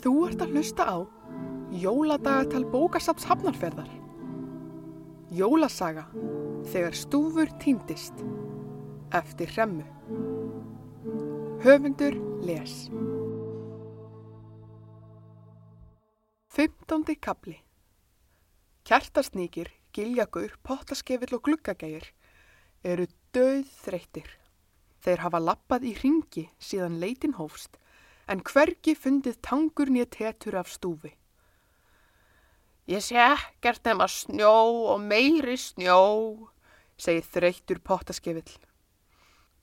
Þú ert að hlusta á Jóladagatal bókasaps hafnarferðar. Jólasaga þegar stúfur týndist eftir hremmu. Höfundur les. 15. kapli Kjartarsnýkir, giljagur, pottaskefill og gluggagægir eru döð þreyttir. Þeir hafa lappað í ringi síðan leitin hófst en hvergi fundið tangur nýja tetur af stúfi. Ég sé ekkert nema snjó og meiri snjó, segir þreyttur pottaskefill.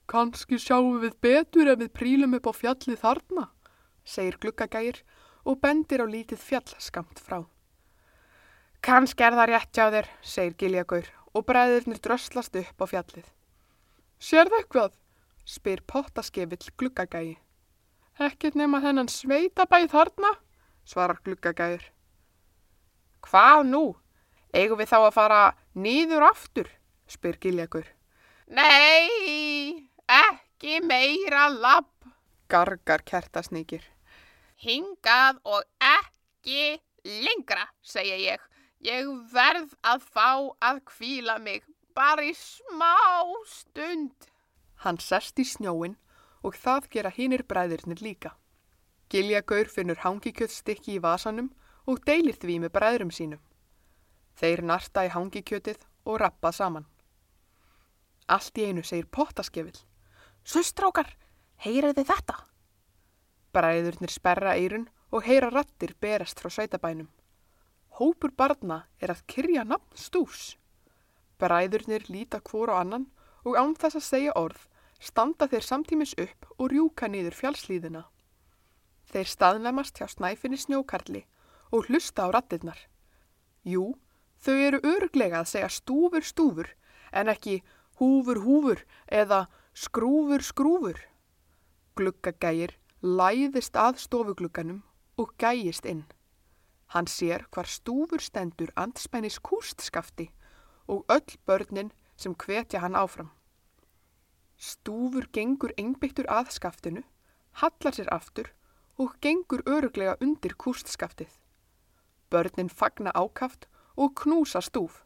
Kanski sjáum við betur ef við prílum upp á fjallið þarna, segir gluggagægir og bendir á lítið fjall skamt frá. Kanski er það rétt hjá þér, segir Giljagur og bræðirnir dröslast upp á fjallið. Sér það eitthvað? spyr pottaskefill gluggagægi. Ekkert nema þennan sveitabæð þarna, svarar gluggagægir. Hvað nú? Eigum við þá að fara nýður aftur? spyr Giljagur. Nei, ekki meira lapp, gargar kertasnýkir. Hingað og ekki lengra, segja ég. Ég verð að fá að kvíla mig bara í smá stund. Hann sest í snjóin og það gera hinnir bræðirnir líka. Giljagaur finnur hangikjötstykki í vasanum og deilir því með bræðurum sínum. Þeir narta í hangikjötið og rappa saman. Allt í einu segir pottaskefill. Sustrákar, heyriði þetta? Bræðurnir sperra eirun og heyra rattir berast frá sveitabænum. Hópur barna er að kyrja nafn stús. Bræðurnir líta hvor á annan og án þess að segja orð standa þeir samtímis upp og rjúka niður fjálslíðina. Þeir staðnæmast hjá snæfinni snjókarli og hlusta á rattirnar. Jú, þau eru öruglega að segja stúfur stúfur en ekki húfur húfur eða skrúfur skrúfur. Gluggagægir læðist að stofuglugganum og gægist inn. Hann sér hvar stúfur stendur andspænis kústskafti og öll börnin sem hvetja hann áfram. Stúfur gengur einbyttur að skaftinu, hallar sér aftur og gengur öruglega undir kústskaftið. Börnin fagna ákaft og knúsa stúf.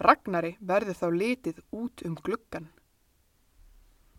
Ragnari verður þá litið út um gluggan.